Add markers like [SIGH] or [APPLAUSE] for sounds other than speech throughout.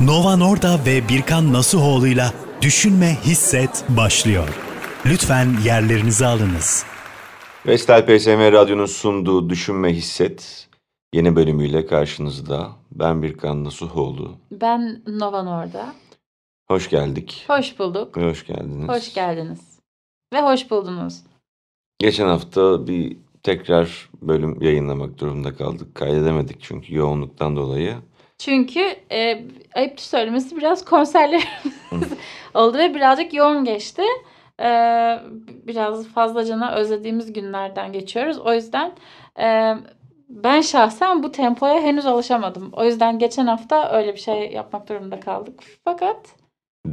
Nova Norda ve Birkan Nasuhoğlu'yla Düşünme Hisset başlıyor. Lütfen yerlerinizi alınız. Vestel PSM Radyo'nun sunduğu Düşünme Hisset yeni bölümüyle karşınızda. Ben Birkan Nasuhoğlu. Ben Novan orada. Hoş geldik. Hoş bulduk. Ve hoş geldiniz. Hoş geldiniz. Ve hoş buldunuz. Geçen hafta bir tekrar bölüm yayınlamak durumunda kaldık. Kaydedemedik çünkü yoğunluktan dolayı. Çünkü e, ayıptır söylemesi biraz konserlerimiz oldu ve birazcık yoğun geçti. E, biraz fazlacana özlediğimiz günlerden geçiyoruz. O yüzden e, ben şahsen bu tempoya henüz alışamadım. O yüzden geçen hafta öyle bir şey yapmak durumunda kaldık. Fakat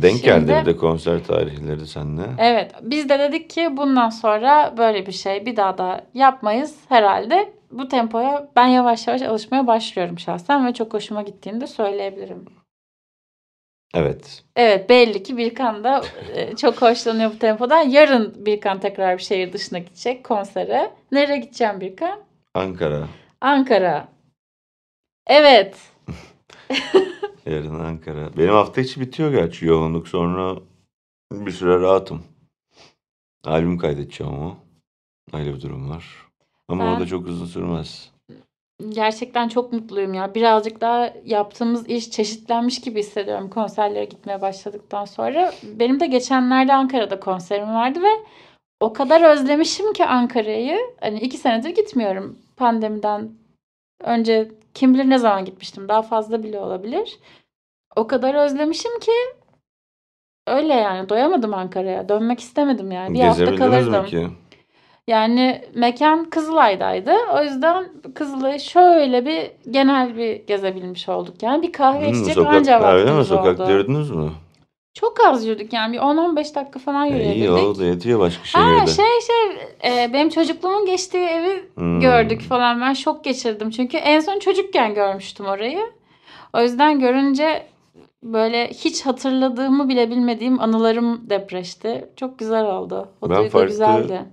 Denk Şimdi- geldi bir de konser tarihleri seninle. Evet, biz de dedik ki bundan sonra böyle bir şey bir daha da yapmayız herhalde. Bu tempoya ben yavaş yavaş alışmaya başlıyorum şahsen ve çok hoşuma gittiğini de söyleyebilirim. Evet. Evet, belli ki Birkan da e, çok hoşlanıyor bu tempodan. Yarın Birkan tekrar bir şehir dışına gidecek konsere. Nereye gideceğim Birkan? Ankara. Ankara. Evet. [LAUGHS] Yarın Ankara. Benim hafta içi bitiyor gerçi yoğunluk. Sonra bir süre rahatım. Albüm kaydedeceğim ama. Öyle bir durum var. Ama o Ben- da çok uzun sürmez. Gerçekten çok mutluyum ya. Birazcık daha yaptığımız iş çeşitlenmiş gibi hissediyorum konserlere gitmeye başladıktan sonra. Benim de geçenlerde Ankara'da konserim vardı ve o kadar özlemişim ki Ankara'yı. Hani iki senedir gitmiyorum. Pandemiden önce kim bilir ne zaman gitmiştim. Daha fazla bile olabilir. O kadar özlemişim ki öyle yani doyamadım Ankara'ya. Dönmek istemedim yani. Bir hafta mi kalırdım. ki? Yani mekan Kızılay'daydı. O yüzden Kızılay'ı şöyle bir genel bir gezebilmiş olduk. Yani bir kahve Hmm, içecek sokak, anca vaktimiz Sokak oldu. yürüdünüz mü? Çok az yürüdük yani bir 10-15 dakika falan E, yürüyebildik. iyi o da yetiyor başka Ha şehirde. şey şey e, benim çocukluğumun geçtiği evi Hmm. gördük falan. Ben şok geçirdim. Çünkü en son çocukken görmüştüm orayı. O yüzden görünce böyle hiç hatırladığımı bile bilmediğim anılarım depreşti. Çok güzel oldu. O Ben duygu farklı- güzeldi.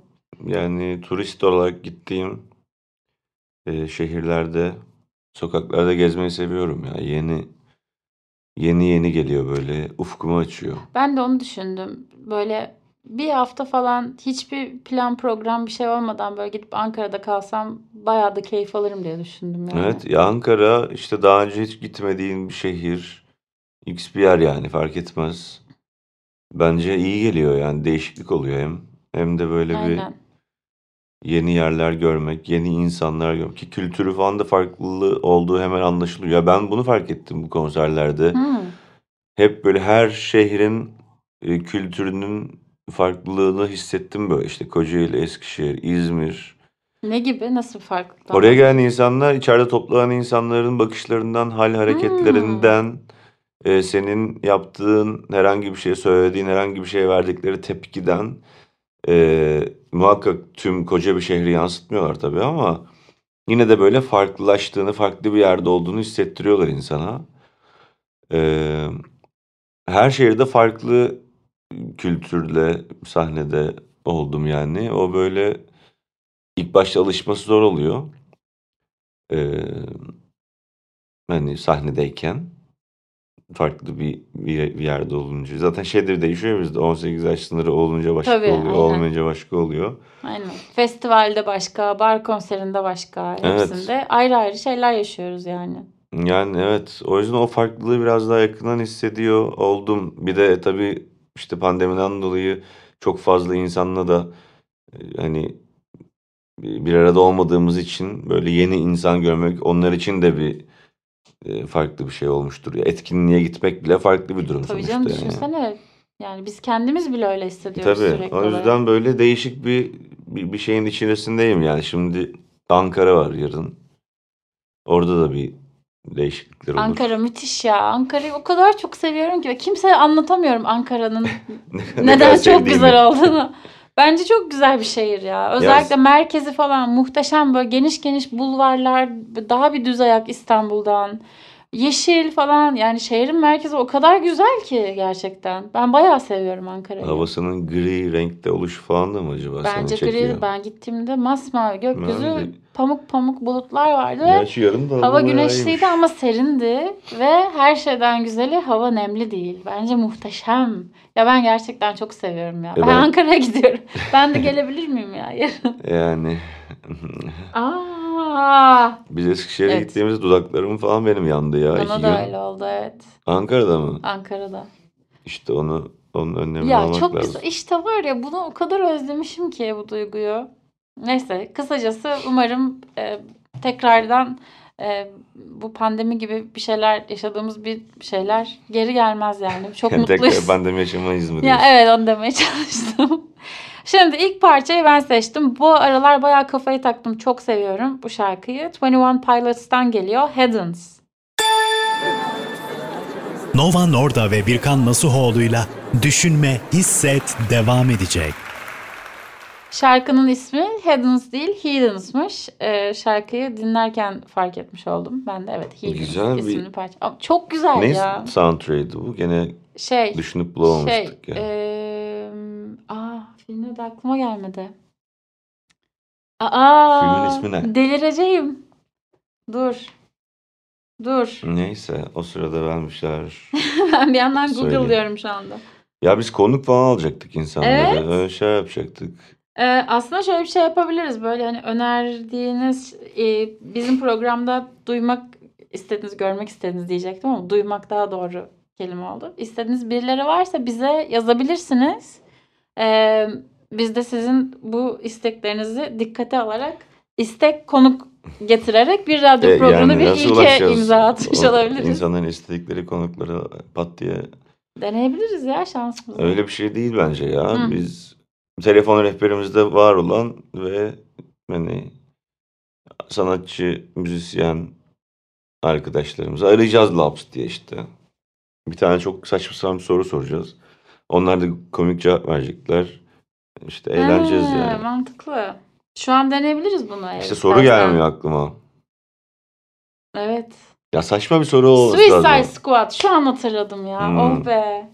Yani turist olarak gittiğim e, şehirlerde, sokaklarda gezmeyi seviyorum ya. Yeni yeni yeni geliyor böyle. Ufkumu açıyor. Ben de onu düşündüm. Böyle bir hafta falan hiçbir plan program bir şey olmadan böyle gidip Ankara'da kalsam bayağı da keyif alırım diye düşündüm yani. Evet ya Ankara işte daha önce hiç gitmediğin bir şehir. X bir yer yani fark etmez. Bence iyi geliyor yani değişiklik oluyor hem. Hem de böyle bir Aynen. Yeni yerler görmek, yeni insanlar görmek ki kültürü falan da farklı olduğu hemen anlaşılıyor. Ya ben bunu fark ettim bu konserlerde. Hmm. Hep böyle her şehrin e, kültürünün farklılığını hissettim böyle işte Kocaeli, Eskişehir, İzmir. Ne gibi? Nasıl farklı? Oraya gelen insanlar içeride toplanan insanların bakışlarından, hal hareketlerinden, e, senin yaptığın herhangi bir şey, söylediğin herhangi bir şeye verdikleri tepkiden e, muhakkak tüm koca bir şehri yansıtmıyorlar tabii ama yine de böyle farklılaştığını, farklı bir yerde olduğunu hissettiriyorlar insana. E, her şehirde farklı kültürle sahnede oldum yani. O böyle ilk başta alışması zor oluyor. Ee, hani sahnedeyken farklı bir, bir, bir yerde olunca. Zaten şeyleri değişiyor bizde 18 yaş sınırı olunca başka Tabii, oluyor, aynen. olmayınca başka oluyor. Aynen. Festivalde başka, bar konserinde başka. Evet. Hepsinde ayrı ayrı şeyler yaşıyoruz yani. Yani evet o yüzden o farklılığı biraz daha yakından hissediyor oldum. Bir de tabii işte pandemiden dolayı çok fazla insanla da e, hani bir arada olmadığımız için böyle yeni insan görmek onlar için de bir farklı bir şey olmuştur. Ya etkinliğe gitmek bile farklı bir durum Tabii sonuçta canım yani. düşünsene. Yani biz kendimiz bile öyle hissediyoruz Tabii. sürekli O olarak. yüzden böyle değişik bir, bir bir şeyin içerisindeyim yani. Şimdi Ankara var yarın. Orada da bir değişiklikler olur. Ankara müthiş ya. Ankara'yı o kadar çok seviyorum ki. Kimseye anlatamıyorum Ankara'nın [LAUGHS] Ne neden çok güzel olduğunu. [LAUGHS] Bence çok güzel bir şehir ya. Özellikle merkezi falan muhteşem böyle geniş geniş bulvarlar. Daha bir düz ayak İstanbul'dan. Yeşil falan yani şehrin merkezi o kadar güzel ki gerçekten. Ben bayağı seviyorum Ankara'yı. Havasının gri renkte oluşu falan da mı acaba Bence seni çekiyor? gri ben gittiğimde masmavi gökyüzü Ben de- pamuk pamuk bulutlar vardı ve Gerçi yarın da hava güneşliydi ama serindi ve her şeyden güzeli hava nemli değil. Bence muhteşem. Ya ben gerçekten çok seviyorum ya. E ben, ben- Ankara'ya gidiyorum. Ben de gelebilir miyim ya yarın? Yani Aa, biz Eskişehir'e Evet. gittiğimizde dudaklarım falan benim yandı ya iki bana gün. da öyle oldu evet. Ankara'da mı? Ankara'da. İşte onu onun önlemini Ya almak çok lazım. güzel. İşte var ya bunu o kadar özlemişim ki bu duyguyu. Neyse kısacası umarım e, tekrardan e, bu pandemi gibi bir şeyler yaşadığımız bir şeyler geri gelmez yani. Çok [LAUGHS] mutluyuz. tekrar pandemi yaşamayız mı Ya diyorsun? evet onu demeye [LAUGHS] çalıştım. Şimdi ilk parçayı ben seçtim. Bu aralar bayağı kafayı taktım. Çok seviyorum bu şarkıyı. 21 Pilots'tan geliyor. Heddens. Nova Norda ve Birkan Nasuhoğlu'yla Düşünme, Hisset devam edecek. Şarkının ismi Heddens değil Heathens'mış. Ee, şarkıyı dinlerken fark etmiş oldum. Ben de evet Heathens Güzel bir- isimli parça. Ama çok güzel Ne ya. soundtrack'di bu? Gene Şey düşünüp şey bulamamıştık ya. eee aa filmin de aklıma gelmedi. Aa Filmin ismi ne? Delireceğim. Dur. Dur. Neyse o sırada şeyler... [LAUGHS] ben bir yandan Söyleyeyim. Google'lıyorum şu anda. Ya biz konuk falan alacaktık insanları. Evet. Öyle şey yapacaktık. Ee, aslında şöyle bir şey yapabiliriz. Böyle hani önerdiğiniz e, bizim programda duymak istediğiniz, görmek istediğiniz diyecektim ama duymak daha doğru kelime oldu. İstediğiniz birileri varsa bize yazabilirsiniz. Ee, biz de sizin bu isteklerinizi dikkate alarak istek konuk getirerek bir radyo E, programına bir nasıl ilke ulaşacağız? imza atmış O olabiliriz. İnsanların istedikleri konukları pat diye. Deneyebiliriz ya şansımızı. Öyle bir şey değil bence ya. Hı. Biz telefon rehberimizde var olan ve hani sanatçı, müzisyen arkadaşlarımızı arayacağız Labs diye işte. Bir tane çok saçma sapan bir soru soracağız. Onlar da komik cevap verecekler. İşte eğleneceğiz Ha, yani. Mantıklı. Şu an deneyebiliriz bunu. eğer İşte soru istersen. gelmiyor aklıma. Evet. Ya saçma bir soru olması Suicide lazım. Squad. Şu an hatırladım ya. Hmm. Oh be.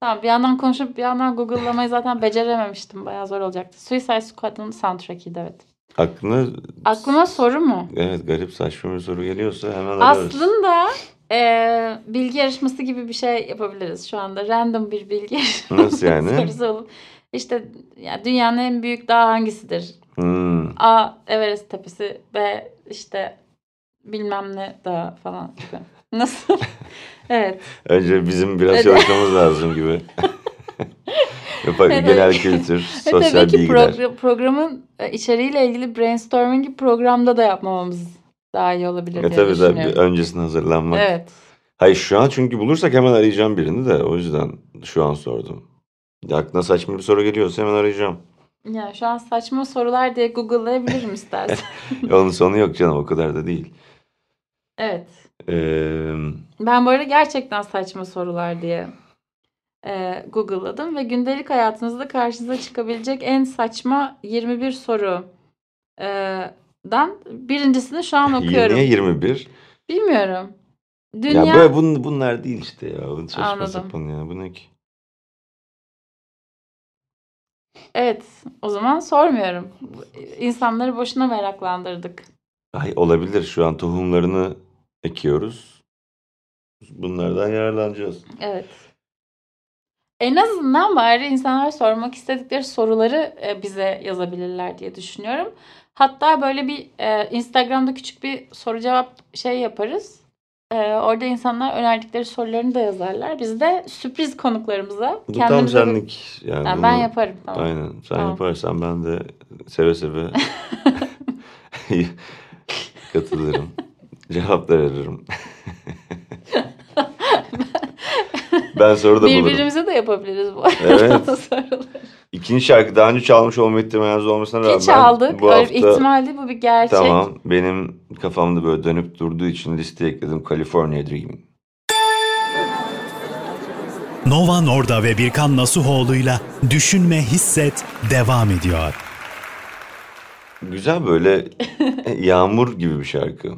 Tamam bir yandan konuşup bir yandan Google'lamayı zaten becerememiştim. Bayağı zor olacaktı. Suicide Squad'ın soundtrack'iydi evet. Aklına Aklıma soru mu? evet garip saçma bir soru geliyorsa hemen ararız. Aslında eee, bilgi yarışması gibi bir şey yapabiliriz şu anda. Random bir bilgi Nasıl yani? sorusu olup. İşte ya dünyanın en büyük dağı hangisidir? Hmm. A. Everest tepesi. B. işte bilmem ne dağı falan gibi. Nasıl? [LAUGHS] evet. Önce bizim biraz Evet. çalışmamız lazım gibi. [LAUGHS] Evet. genel kültür, Ve sosyal tabii ki bilgiler. progra- programın e, içeriğiyle ilgili brainstorming'i programda da yapmamamız daha iyi olabilir diye tabii düşünüyorum. öncesine hazırlanmak. Evet. Hayır şu an çünkü bulursak hemen arayacağım birini de o yüzden şu an sordum. Aklına saçma bir soru geliyorsa hemen arayacağım. Ya şu an saçma sorular diye Google'layabilirim istersen. [LAUGHS] Onun sonu yok canım o kadar da değil. evet. Ee, Ben bu arada gerçekten saçma sorular diye e, Google'ladım ve gündelik hayatınızda karşınıza çıkabilecek en saçma 21 soru e, dan birincisini şu an okuyorum. niye 21? Bilmiyorum. Dünya Ya böyle bun, bunlar değil işte ya. Bu saçma Anladım. sapan ya. Bu ne ki? Evet, o zaman sormuyorum. İnsanları boşuna meraklandırdık. Ay, olabilir şu an tohumlarını ekiyoruz. Bunlardan yararlanacağız. Evet. En azından bari insanlar sormak istedikleri soruları e, bize yazabilirler diye düşünüyorum. Hatta böyle bir e, Instagram'da küçük bir soru cevap şey yaparız. E, orada insanlar önerdikleri sorularını da yazarlar. Biz de sürpriz konuklarımıza Bu tam senlik. Yani Yani ben yaparım. Tamam. Aynen. Sen Tamam. yaparsan ben de seve seve [LAUGHS] katılırım. Cevaplar [LAUGHS] ararım. ben soru da bulurum. Birbirimize de yapabiliriz bu Evet. [LAUGHS] İkinci şarkı daha önce çalmış olma ihtimaliniz olmasına rağmen Ki çaldık. bu hafta bir ihtimal değil bu bir gerçek. tamam benim kafamda böyle dönüp durduğu için listeye ekledim California Dreaming. Nova Norda ve Birkan Nasuhoğlu'yla Düşünme, Hisset devam ediyor. Güzel böyle yağmur gibi bir şarkı.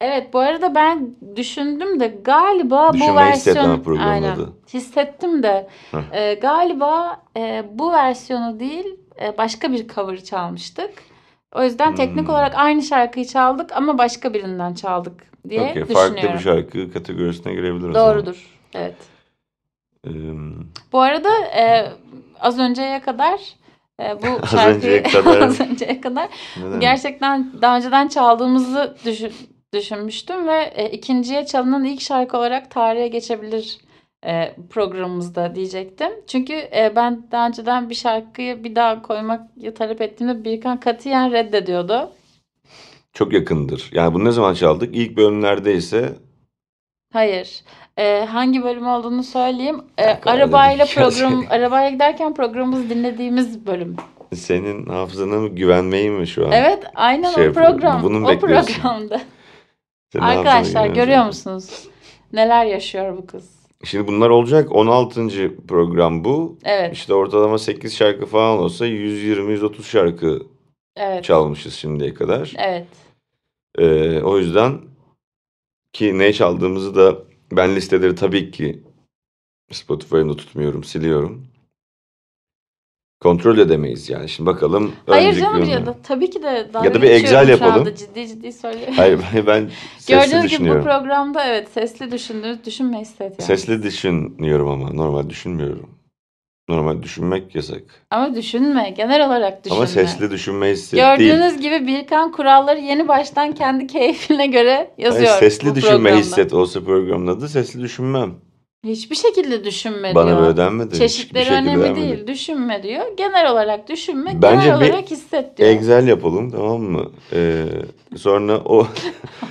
Evet bu arada ben düşündüm de galiba bu Düşünme hissetme versiyon programı aynen adı. hissettim de Heh. e, galiba e, bu versiyonu değil e, başka bir cover çalmıştık. O yüzden teknik Hmm. olarak aynı şarkıyı çaldık ama başka birinden çaldık diye Okey, düşünüyorum. farklı bir şarkı kategorisine girebilir o zaman. Doğrudur. Evet. Ee, Bu arada e, az önceye kadar e, bu [LAUGHS] Az şarkıyı önceye kadar. [LAUGHS] az önceye kadar neden? gerçekten daha önceden çaldığımızı düşün, düşünmüştüm ve e, ikinciye çalınan ilk şarkı olarak tarihe geçebilir e, programımızda diyecektim. Çünkü e, ben daha önceden bir şarkıyı bir daha koymak talep ettiğimde Birkan katiyen reddediyordu. Çok yakındır. Yani bunu ne zaman çaldık? İlk bölümlerde ise Hayır. E, hangi bölüm olduğunu söyleyeyim. E, dakika, arabayla [LAUGHS] program arabaya giderken programımızı dinlediğimiz bölüm. senin hafızana mı güvenmeyi mi şu an? Evet, aynen Şey o program. bunu o bekliyorsun? programda. Senin Arkadaşlar görüyor musunuz? Neler yaşıyor bu kız? Şimdi bunlar olacak. 16. program bu. Evet, İşte ortalama 8 şarkı falan olsa 120-130 şarkı evet. çalmışız şimdiye kadar. Evet. Ee, o yüzden ki ne çaldığımızı da ben listeleri tabii ki Spotify'ımda tutmuyorum, siliyorum. Kontrol edemeyiz yani. Şimdi bakalım. Hayır canım bölümler- ya da tabii ki de dalga Ya da bir Excel şu anda, yapalım. Ciddi ciddi söylüyorum. Hayır ben, sesli [LAUGHS] Gördüğünüz gibi bu programda evet sesli düşündüğünüz düşünme hisset yani. Sesli düşünüyorum ama normal düşünmüyorum. Normal düşünmek yasak. Ama düşünme. Genel olarak düşünme. Ama sesli düşünme değil. Gördüğünüz gibi Birkan kuralları yeni baştan kendi keyfine göre yazıyor. Hayır, sesli düşünme programda. hisset olsa programın adı sesli düşünmem. Hiçbir şekilde düşünme Bana diyor. böyle denmedi. hiçbir Çeşitleri şekilde önemli denmedi. değil. Düşünme diyor. Genel olarak düşünme. Bence genel bir olarak hisset diyor. Excel yapalım tamam mı? Ee, sonra o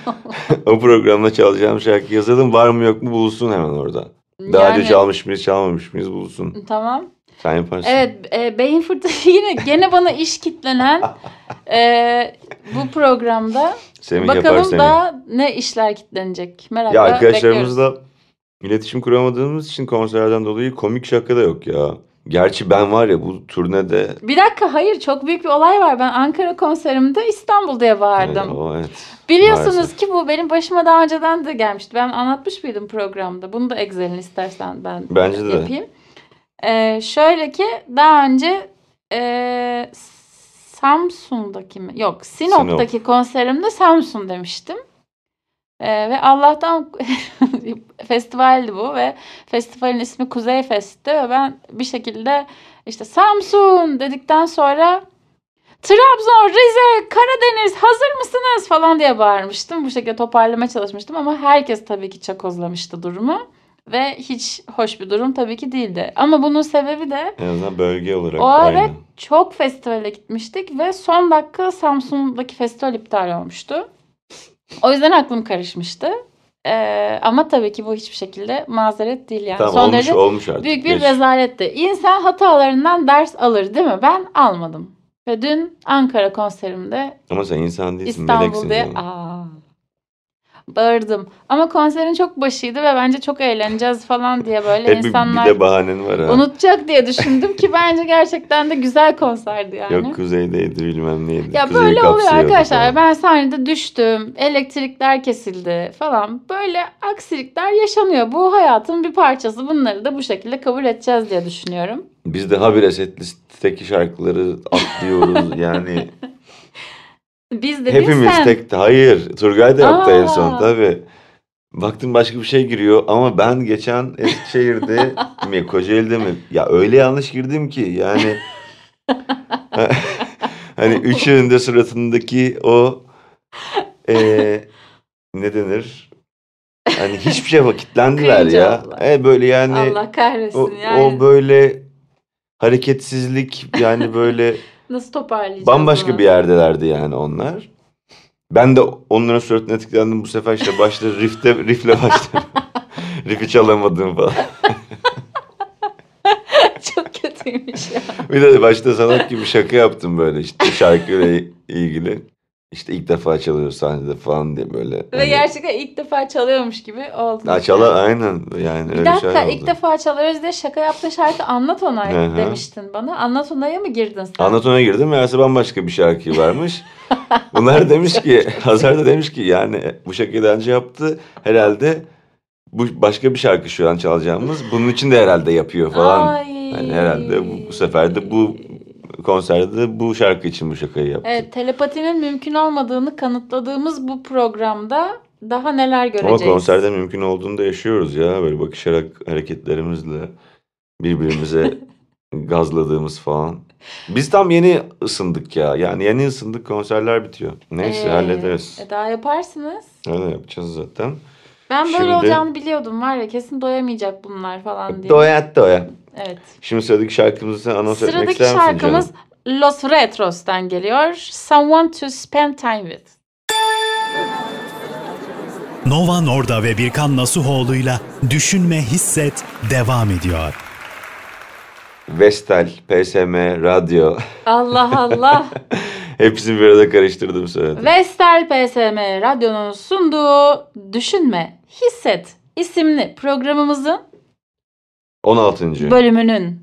[LAUGHS] o programda çalacağım şarkı yazalım. Var mı yok mu bulsun hemen orada. Daha Yani- önce çalmış mıyız çalmamış mıyız bulsun. Tamam. Sen yaparsın. Evet, e, beyin fırtınası [LAUGHS] yine gene bana iş kitlenen e, bu programda. Semih yapar Bakalım Semih. daha ne işler kitlenecek. Merakla Ya bekliyoruz. arkadaşlarımızla iletişim kuramadığımız için konserlerden dolayı komik şaka da yok ya. Gerçi ben var ya bu turnede Bir dakika hayır çok büyük bir olay var. Ben Ankara konserimde İstanbul diye bağırdım. Evet, o evet. Biliyorsunuz maalesef. ki bu benim başıma daha önceden de gelmişti. Ben anlatmış mıydım programda? Bunu da Excel'in istersen ben Bence de. yapayım. Ee, şöyle ki daha önce e, Samsun'daki mi? Yok Sinop'taki konserimde Samsun demiştim. Ee, ve Allah'tan [LAUGHS] festivaldi bu ve festivalin ismi Kuzey Fest'ti ve ben bir şekilde işte Samsun dedikten sonra Trabzon, Rize, Karadeniz hazır mısınız falan diye bağırmıştım. Bu şekilde toparlamaya çalışmıştım ama herkes tabii ki çakozlamıştı durumu. Ve hiç hoş bir durum tabii ki değildi. Ama bunun sebebi de En azından bölge olarak o ara aynı. çok festivale gitmiştik ve son dakika Samsun'daki festival iptal olmuştu. O yüzden aklım karışmıştı. Ee, ama tabii ki bu hiçbir şekilde mazeret değil yani. Tamam son olmuş derece olmuş artık. büyük bir Geç. rezaletti. İnsan hatalarından ders alır değil mi? Ben almadım. Ve dün Ankara konserimde Ama sen insan değilsin meleksin canım. aa, bağırdım. Ama konserin çok başıydı ve bence çok eğleneceğiz falan diye böyle bir, insanlar bir de bahanen var ha. unutacak diye düşündüm ki bence gerçekten de güzel konserdi yani. Yok kuzeydeydi bilmem neydi. Ya Kuzeyi böyle oluyor arkadaşlar. falan. Ben sahnede düştüm, elektrikler kesildi falan. Böyle aksilikler yaşanıyor. Bu hayatın bir parçası. Bunları da bu şekilde kabul edeceğiz diye düşünüyorum. Biz de habire set listteki şarkıları atlıyoruz yani. [LAUGHS] Biz de Hepimiz sen. tek hayır Turgay da yaptı en son Aa. tabi. Baktım başka bir şey giriyor ama ben geçen Eskişehir'de [LAUGHS] mi Kocaeli'de mi ya öyle yanlış girdim ki yani [LAUGHS] hani üç yönünde suratındaki o eee ne denir hani hiçbir şey vakitlendiler ya. Allah. E böyle yani Allah kahretsin o, yani. o böyle hareketsizlik yani böyle Nasıl toparlayacağız Bambaşka bunu? bir yerdelerdi yani onlar. Ben de onların suratına etkilendim bu sefer işte başta [LAUGHS] riff'te, riff'le başladım. [LAUGHS] Riff'i çalamadım falan. [LAUGHS] Çok kötüymüş ya. Bir de başta salak gibi şaka yaptım böyle işte şarkıyla ilgili. İşte ilk defa çalıyor sahnede falan diye böyle. Ve hani- gerçekten ilk defa çalıyormuş gibi oldu. Ha, çala aynen yani Bir öyle dakika ilk oldu. defa çalıyoruz diye şaka yaptığın şarkı Anlat Onay demiştin bana. Anlat Onay'a mı girdin sen? Anlatona girdim meğerse bambaşka bir şarkı varmış. [LAUGHS] Bunlar demiş ki Hazar da demiş ki yani bu şarkıyı daha önce yaptı herhalde bu başka bir şarkı şu an çalacağımız bunun için de herhalde yapıyor falan. Ay. Yani herhalde bu, bu sefer de bu konserde bu şarkı için bu şakayı yaptı. Evet telepatinin mümkün olmadığını kanıtladığımız bu programda daha neler Ama göreceğiz. konserde mümkün olduğunu da yaşıyoruz ya. Böyle bakışarak hareketlerimizle birbirimize [LAUGHS] gazladığımız falan. Biz tam yeni ısındık ya. Yani yeni ısındık konserler bitiyor. Neyse Ee, hallederiz. e, daha yaparsınız. Öyle yapacağız zaten. Ben böyle Şimdi- olacağını biliyordum var ya kesin doyamayacak bunlar falan diye. Doya doya. Evet. Şimdi sıradaki şarkımızı sen anons etmek Sıradaki ister misin şarkımız canım? Los Retros'tan geliyor. Someone to spend time with. Nova Norda ve Birkan Nasuhoğlu'yla Düşünme Hisset devam ediyor. Vestel, PSM, Radyo. Allah Allah. [LAUGHS] Hepsini bir arada karıştırdım söyledim. Vestel PSM Radyo'nun sunduğu Düşünme, Hisset isimli programımızın 16. bölümünün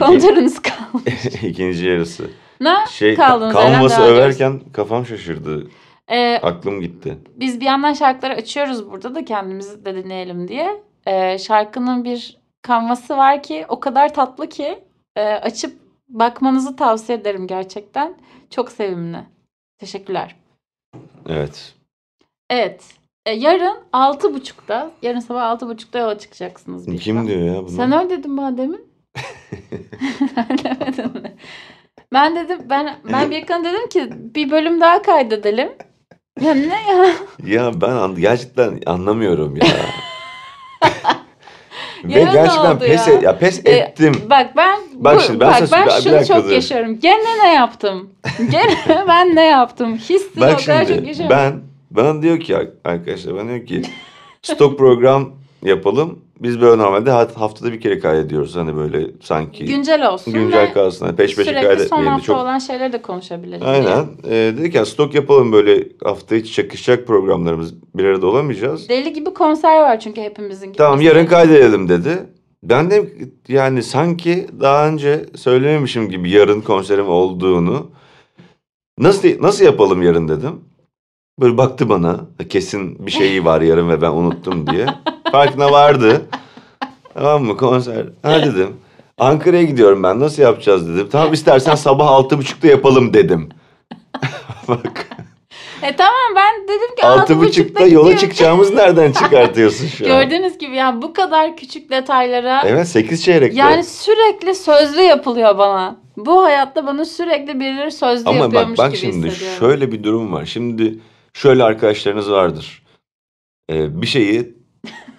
kontrolünüz [LAUGHS] kalmış. İkinci yarısı. Ne Şey herhalde överken kafam şaşırdı. Ee, Aklım gitti. biz bir yandan şarkıları açıyoruz burada da kendimizi de dinleyelim diye. Ee, şarkının bir kanvası var ki o kadar tatlı ki e, açıp bakmanızı tavsiye ederim gerçekten. Çok sevimli. Teşekkürler. Evet. Evet. E, yarın 6.30'da, yarın sabah 6.30'da yola çıkacaksınız. bir Kim an. diyor ya bunu? Sen öyle dedin bana demin. [LAUGHS] Demedin mi? Ben dedim ben ben Birkan dedim ki bir bölüm daha kaydedelim. Ya ne ya? Ya ben an- gerçekten anlamıyorum ya. [LAUGHS] Ve gerçekten pes, ya? et- ya pes E, ettim. Bak ben Bak bu- şimdi ben bak, sana- ben şunu çok yaşıyorum. Gene ne yaptım? [LAUGHS] Gene [LAUGHS] ben ne yaptım? Hissini o Bak kadar çok şimdi yaşıyorum. ben bana diyor ki arkadaşlar bana diyor ki stok program yapalım. Biz böyle normalde ha- haftada bir kere kaydediyoruz. Hani böyle sanki güncel olsun güncel kalsın. Hani peş peşe sürekli son kaydetmeyelim. hafta Çok olan şeyleri de konuşabiliriz diye. Aynen. Ee, dedik ya stok yapalım böyle hafta içi çakışacak programlarımız bir arada olamayacağız. Deli gibi konser var çünkü hepimizin Tamam yarın kaydedelim dedi. Ben de yani sanki daha önce söylememişim gibi yarın konserim olduğunu. Nasıl nasıl yapalım yarın dedim. Böyle baktı bana. Kesin bir şeyi var yarın ve ben unuttum diye. Farkına vardı. Tamam mı konser? Ha dedim. Ankara'ya gidiyorum ben. Nasıl yapacağız dedim. Tamam istersen sabah altı buçukta yapalım dedim. [LAUGHS] Bak. E tamam ben dedim ki Altı 6.30'da buçukta yola çıkacağımız nereden çıkartıyorsun şu an? Gördüğünüz gibi yani bu kadar küçük detaylara Evet sekiz çeyrekte. yani sürekli sözlü yapılıyor bana. Bu hayatta bana sürekli birileri sözlü Ama bak yapıyormuş bak gibi şimdi hissediyorum. şöyle bir durum var. Şimdi şöyle arkadaşlarınız vardır. Ee, bir şeyi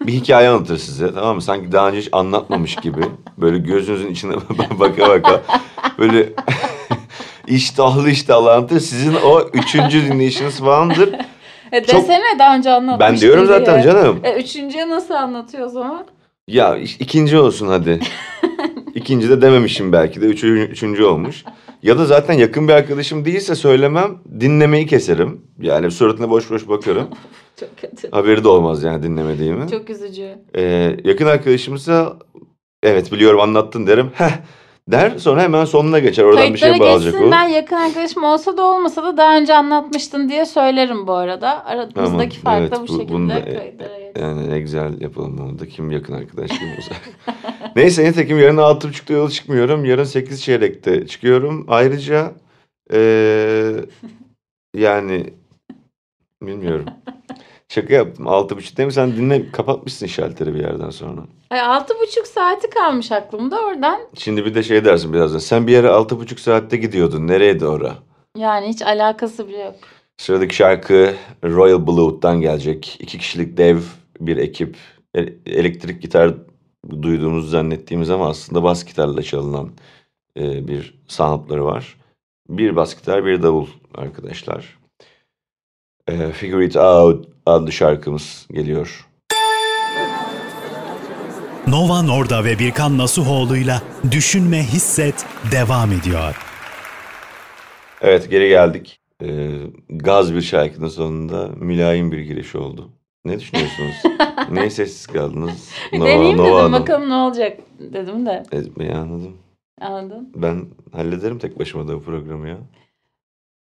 bir hikaye anlatır size tamam mı? Sanki daha önce hiç anlatmamış gibi. Böyle gözünüzün içine [LAUGHS] baka baka böyle [LAUGHS] iştahlı iştahlı anlatır. Sizin o üçüncü dinleyişiniz falandır. E çok- desene daha önce anlatmıştım Ben diyorum diye. zaten canım. E üçüncüye nasıl anlatıyor o zaman? Ya ikinci olsun hadi. [LAUGHS] İkinci de dememişim belki de. Üçüncü, üçüncü olmuş. Ya da zaten yakın bir arkadaşım değilse söylemem. Dinlemeyi keserim. Yani suratına boş boş bakarım. [LAUGHS] Çok kötü. Haberi de olmaz yani dinlemediğimi. Çok üzücü. Ee, yakın arkadaşımsa evet biliyorum anlattın derim. [LAUGHS] Heh der sonra hemen sonuna geçer. Oradan bir Kayıtlara şey bağlayacak geçsin o. ben yakın arkadaşım olsa da olmasa da daha önce anlatmıştın diye söylerim bu arada. Aramızdaki Tamam, fark da evet, bu bu- şekilde bunu da- kayıtlara geçsin. Yani ne güzel yapalım onu da. Kim yakın arkadaş kim uzak. [LAUGHS] Neyse nitekim yarın altı buçukta yola çıkmıyorum. Yarın sekiz çeyrekte çıkıyorum. Ayrıca ee, yani bilmiyorum. [LAUGHS] Şaka yaptım. Altı buçuk değil mi? Sen dinle kapatmışsın şalteri bir yerden sonra. Ay, altı buçuk saati kalmış aklımda oradan. Şimdi bir de şey dersin birazdan. Sen bir yere altı buçuk saatte gidiyordun. Nereye doğru? Yani hiç alakası bile yok. Sıradaki şarkı Royal Blue'dan gelecek. İki kişilik dev bir ekip. E- Elektrik gitar duyduğumuzu zannettiğimiz ama aslında bas gitarla çalınan e, bir soundları var. Bir bas gitar, bir davul arkadaşlar. E, Figure It Out adlı şarkımız geliyor. Nova Norda ve Birkan Nasuhoğlu'yla Düşünme Hisset devam ediyor. Evet geri geldik. e, gaz bir şarkının sonunda mülayim bir giriş oldu. Ne düşünüyorsunuz? [LAUGHS] Niye sessiz kaldınız? Nova, Deneyeyim Nova dedim Hanım. bakalım ne olacak dedim de. Ezmeyi anladım. Anladın? Ben hallederim tek başıma da bu programı ya.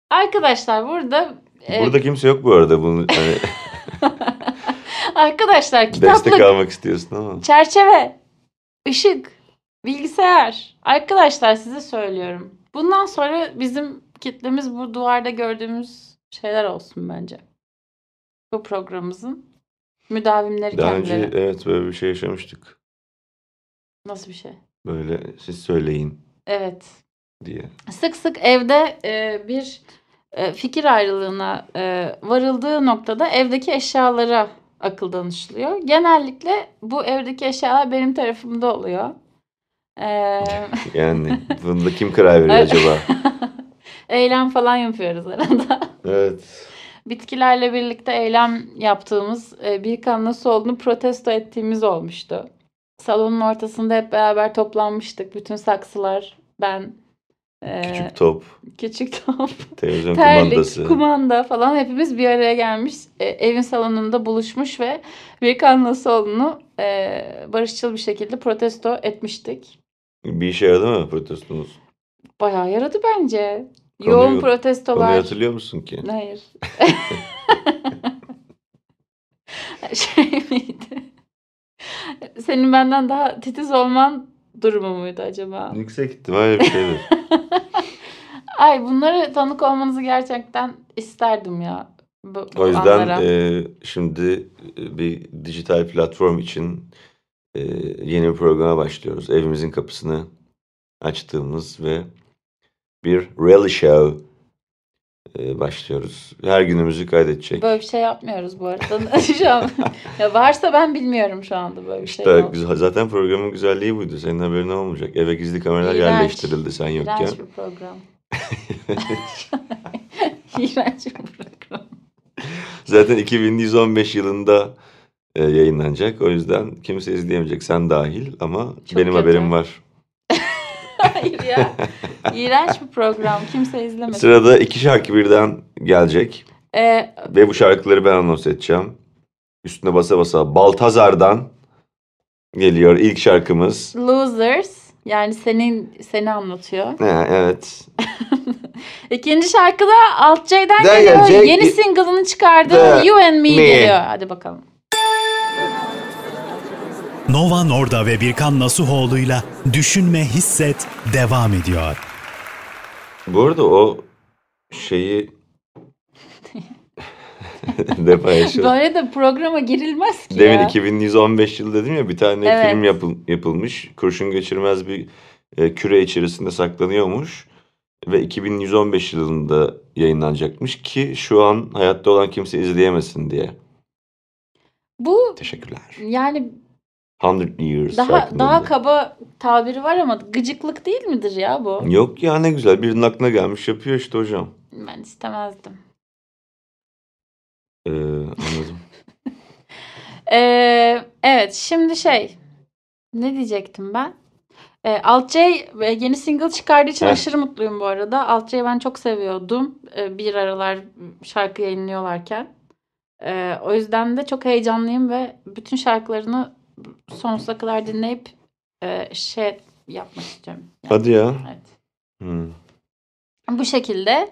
Arkadaşlar burada e, Burada kimse yok bu arada. Bunu hani [LAUGHS] [LAUGHS] arkadaşlar destek kitaplık, almak istiyorsun ama. çerçeve, ışık, bilgisayar. Arkadaşlar size söylüyorum. Bundan sonra bizim kitlemiz bu duvarda gördüğümüz şeyler olsun bence. Bu programımızın müdavimleri Daha önce kendileri. evet böyle bir şey yaşamıştık. Nasıl bir şey? Böyle siz söyleyin Evet. diye. Sık sık evde e, bir fikir ayrılığına e, varıldığı noktada evdeki eşyalara akıl danışılıyor. Genellikle bu evdeki eşyalar benim tarafımda oluyor. E, [LAUGHS] Yani bunda kim karar veriyor acaba? [LAUGHS] eylem falan yapıyoruz arada. Evet. Bitkilerle birlikte eylem yaptığımız, e, bir kan nasıl olduğunu protesto ettiğimiz olmuştu. Salonun ortasında hep beraber toplanmıştık. Bütün saksılar, ben, Küçük top, küçük top. [LAUGHS] televizyon terlik, kumandası. kumanda falan hepimiz bir araya gelmiş. e, evin salonunda buluşmuş ve Birkan Nasoğlu'nu e, barışçıl bir şekilde protesto etmiştik. Bir işe yaradı mı protestonuz? Bayağı yaradı bence. Konuyu- Yoğun Konuyu protestolar. hatırlıyor musun ki? Hayır. [LAUGHS] [LAUGHS] şey miydi? Senin benden daha titiz olman durumu muydu acaba? Yüksek ihtimalle bir şeydir. [LAUGHS] Ay bunları tanık olmanızı gerçekten isterdim ya. Bu, bu O yüzden anlara. e, şimdi e, bir dijital platform için e, yeni bir programa başlıyoruz. Evimizin kapısını açtığımız ve bir reality show e, başlıyoruz. Her günümüzü kaydedecek. Böyle bir şey yapmıyoruz bu arada. [LAUGHS] şu an, ya varsa ben bilmiyorum şu anda böyle bir şey. İşte güzel- zaten programın güzelliği buydu. Senin haberin olmayacak. Eve gizli kameralar İğrenç. yerleştirildi sen yokken. İğrenç bir program. [LAUGHS] İğrenç bir program. Zaten 2115 yılında e, yayınlanacak. O yüzden kimse izleyemeyecek. Sen dahil ama Çok benim kötü. haberim var. [LAUGHS] Hayır ya. İğrenç bir program. Kimse izlemesin. Sırada iki şarkı birden gelecek. Ee, Ve bu şarkıları ben anons edeceğim. Üstüne basa basa Baltazar'dan geliyor ilk şarkımız. Losers. Yani senin seni anlatıyor. Ha, evet. [LAUGHS] İkinci şarkı da Alt C'den Da geliyor. gelecek. Yeni single'ını çıkardı. Da You and Me, Me. geliyor. Hadi bakalım. Nova Norda ve Birkan Nasuhoğlu'yla Düşünme Hisset devam ediyor. Bu arada o şeyi [LAUGHS] de paylaşalım. Böyle de programa girilmez ki Demin ya. 2115 yıl dedim ya bir tane Evet. film yapıl- yapılmış. Kurşun geçirmez bir e, küre içerisinde saklanıyormuş. Ve 2115 yılında yayınlanacakmış ki şu an hayatta olan kimse izleyemesin diye. Bu Teşekkürler. yani 100 Years daha daha kaba tabiri var ama gıcıklık değil midir ya bu? Yok ya ne güzel birinin aklına gelmiş yapıyor işte hocam. Ben istemezdim. Ee, anladım. [LAUGHS] Ee, evet şimdi şey ne diyecektim ben? Ee, Alt C e, yeni single çıkardığı için Heh. aşırı mutluyum bu arada. Alt C'yi ben çok seviyordum. Ee, bir aralar şarkı yayınlıyorlarken. Ee, o yüzden de çok heyecanlıyım ve bütün şarkılarını sonsuza kadar dinleyip e, şey yapmak istiyorum. Yani, Hadi ya. evet. Hmm. Bu şekilde.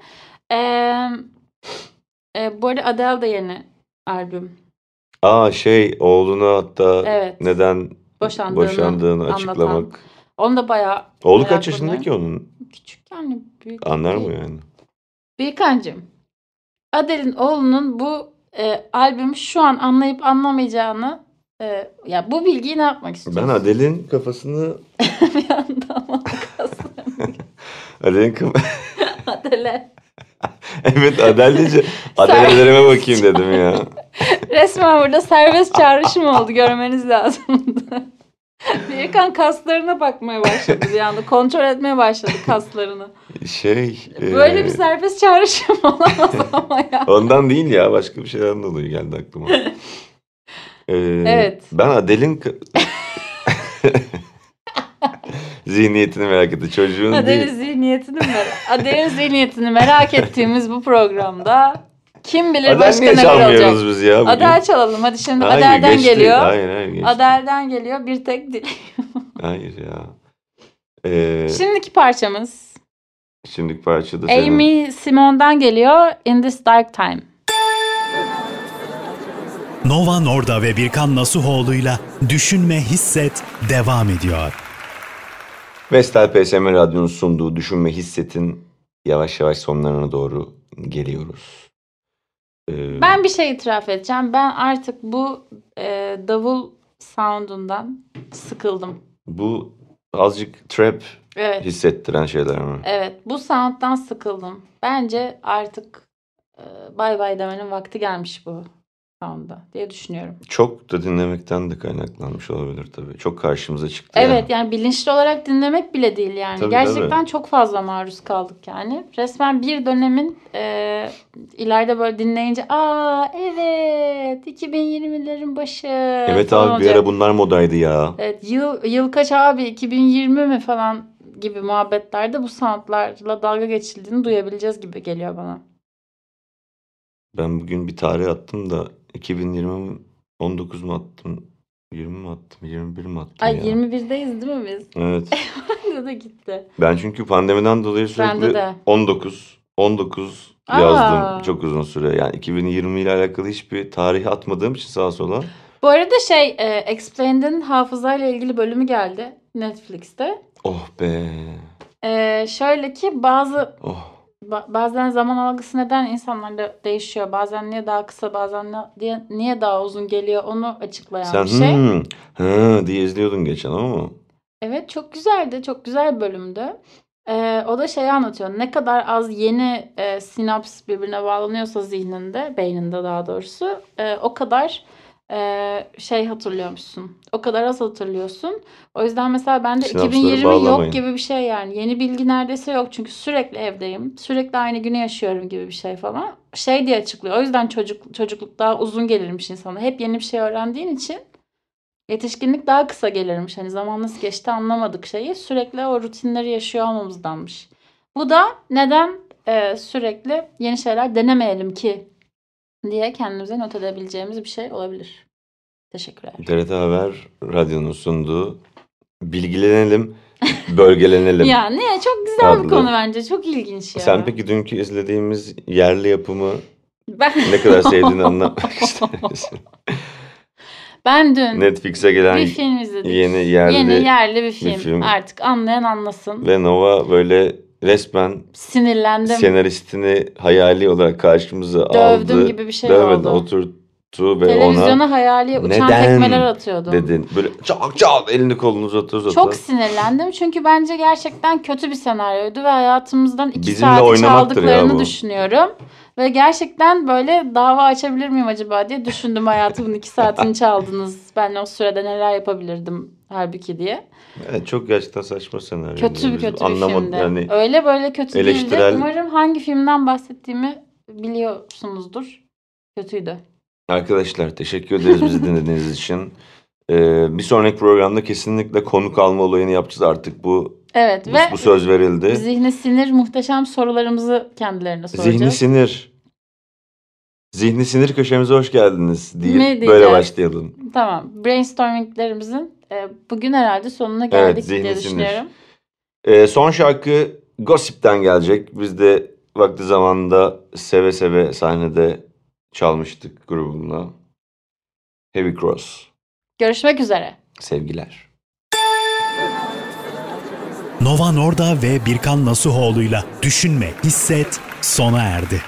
Ee, e, bu arada Adele de yeni albüm. Aa şey oğluna hatta Evet. neden Boşandığını, boşandığını anlatan. açıklamak. Onu da bayağı Oğlu kaç yaşında ki onun? küçük yani büyük Anlar mı yani? Birkancığım. Adele'in oğlunun bu e, albümü şu an anlayıp anlamayacağını e, ya bu bilgiyi ne yapmak istiyorsun? Ben Adele'in kafasını [LAUGHS] bir anda ama kaslarım. Adele'in kafa... [LAUGHS] Adele. evet Adele deyince Adele'lerime bakayım dedim ya. [LAUGHS] Resmen burada serbest çağrışım oldu. Görmeniz lazımdı. Birkan kaslarına bakmaya başladı bir anda. Kontrol etmeye başladı kaslarını. Şey... Böyle e, bir serbest çağrışım olamaz ama ya. Ondan değil ya başka bir şeyden dolayı geldi aklıma. Ee, Evet. Ben Adele'in... ka- [LAUGHS] zihniyetini merak etti. Çocuğun Adele'nin değil. zihniyetini merak, Adele'nin zihniyetini merak ettiğimiz bu programda kim bilir Adel başka çalmıyoruz olacak. biz ya bugün? Adel çalalım. Hadi şimdi Hayır, Adel'den geçti. geliyor. Hayır hayır geçti. Adel'den geliyor. Bir tek dil. [LAUGHS] Hayır ya. Ee, Şimdiki parçamız şimdiki parçada senin... Amy Simone'dan geliyor. In This Dark Time. Nova Norda ve Birkan Nasuhoğlu'yla Düşünme Hisset devam ediyor. Vestel PSM Radyo'nun sunduğu Düşünme Hisset'in yavaş yavaş sonlarına doğru geliyoruz. Ee, Ben bir şey itiraf edeceğim. Ben artık bu e, davul soundundan sıkıldım. Bu azıcık trap Evet. hissettiren şeyler mi? Evet. Bu sound'dan sıkıldım. Bence artık e, bay bay demenin vakti gelmiş bu sound'a diye düşünüyorum. Çok da dinlemekten de kaynaklanmış olabilir tabii. Çok karşımıza çıktı. Evet ya. yani bilinçli olarak dinlemek bile değil yani. Tabii, Gerçekten tabii. çok fazla maruz kaldık yani. Resmen bir dönemin e, ileride böyle dinleyince aa evet 2020'lerin başı Evet abi bir olacak. ara bunlar modaydı ya. Evet, yıl, yıl kaç abi 2020 mi falan gibi muhabbetlerde bu soundlarla dalga geçildiğini duyabileceğiz gibi geliyor bana. Ben bugün bir tarih attım da 2020 mi, 19 mu attım? 20 mi attım? 21 mi attım Ay ya? 21'deyiz değil mi biz? Evet. [LAUGHS] Bende de gitti. Ben çünkü pandemiden dolayı Bende sürekli de. 19 19 Aa. yazdım çok uzun süre. Yani 2020 ile alakalı hiçbir tarih atmadığım için sağa sola. Bu arada şey e, Explained'in hafızayla ilgili bölümü geldi Netflix'te. Oh be. E, şöyle ki bazı Oh. Ba- bazen zaman algısı neden insanlarda değişiyor. Bazen niye daha kısa bazen diye, niye daha uzun geliyor onu açıklayan Sen bir şey. hmm, hı diye izliyordun geçen ama. Evet çok güzeldi. Çok güzel bölümdü. Ee, o da şeyi anlatıyor. Ne kadar az yeni e, sinaps birbirine bağlanıyorsa zihninde, beyninde daha doğrusu e, o kadar e, şey hatırlıyormuşsun. O kadar az hatırlıyorsun. O yüzden mesela bende Sinapsları 2020 bağlamayın. yok gibi bir şey yani. Yeni bilgi neredeyse yok. Çünkü sürekli evdeyim. Sürekli aynı günü yaşıyorum gibi bir şey falan. Şey diye açıklıyor. O yüzden çocuk çocukluk daha uzun gelirmiş insana. Hep yeni bir şey öğrendiğin için Yetişkinlik daha kısa gelirmiş. Hani zaman nasıl geçti anlamadık şeyi. Sürekli o rutinleri yaşıyor olmamızdanmış. Bu da neden e, sürekli yeni şeyler denemeyelim ki diye kendimize not edebileceğimiz bir şey olabilir. Teşekkürler. TRT Haber Radyo'nun sunduğu Bilgilenelim, Bölgelenelim. [LAUGHS] Ya ne çok güzel bir Adlı. konu bence. Çok ilginç ya. Sen peki dünkü izlediğimiz yerli yapımı ben, ne kadar sevdiğini [LAUGHS] anlatmak ister misin? [LAUGHS] ben dün Netflix'e gelen bir film izledik. yeni yerli Yeni yerli bir film. film. Artık anlayan anlasın. ve Nova böyle resmen Sinirlendim. senaristini hayali olarak karşımıza Dövdüm aldı. gibi bir şey Dövmedi, oldu. oturttu ve Televizyona ona hayali uçan Neden tekmeler atıyordum. dedin. Böyle çak çak elini kolunu uzata uzata. Çok sinirlendim çünkü bence gerçekten kötü bir senaryoydu ve hayatımızdan iki Bizimle saati çaldıklarını düşünüyorum. Ve gerçekten böyle dava açabilir miyim acaba diye düşündüm hayatımın iki saatini çaldınız. Ben o sürede neler yapabilirdim halbuki diye. Evet, çok gerçekten saçma senaryo. Kötü bir kötü bir filmdi. Yani Öyle böyle kötü değildi. eleştirel- Umarım hangi filmden bahsettiğimi biliyorsunuzdur. Kötüydü. Arkadaşlar teşekkür ederiz bizi dinlediğiniz [LAUGHS] için. Ee, bir sonraki programda kesinlikle konuk alma olayını yapacağız artık. Bu Evet bu, ve bu söz verildi. zihni sinir muhteşem sorularımızı kendilerine soracağız. Zihni sinir. Zihni sinir köşemize hoş geldiniz diye böyle başlayalım. Tamam. Brainstorminglerimizin bugün herhalde sonuna geldik zihni diye sinir. düşünüyorum. Ee, son şarkı Gossip'ten gelecek. Biz de vakti zamanında seve seve sahnede çalmıştık grubumla. Heavy Cross. Görüşmek üzere. Sevgiler. Nova Norda ve Birkan Nasuhoğlu'yla Düşünme Hisset sona erdi.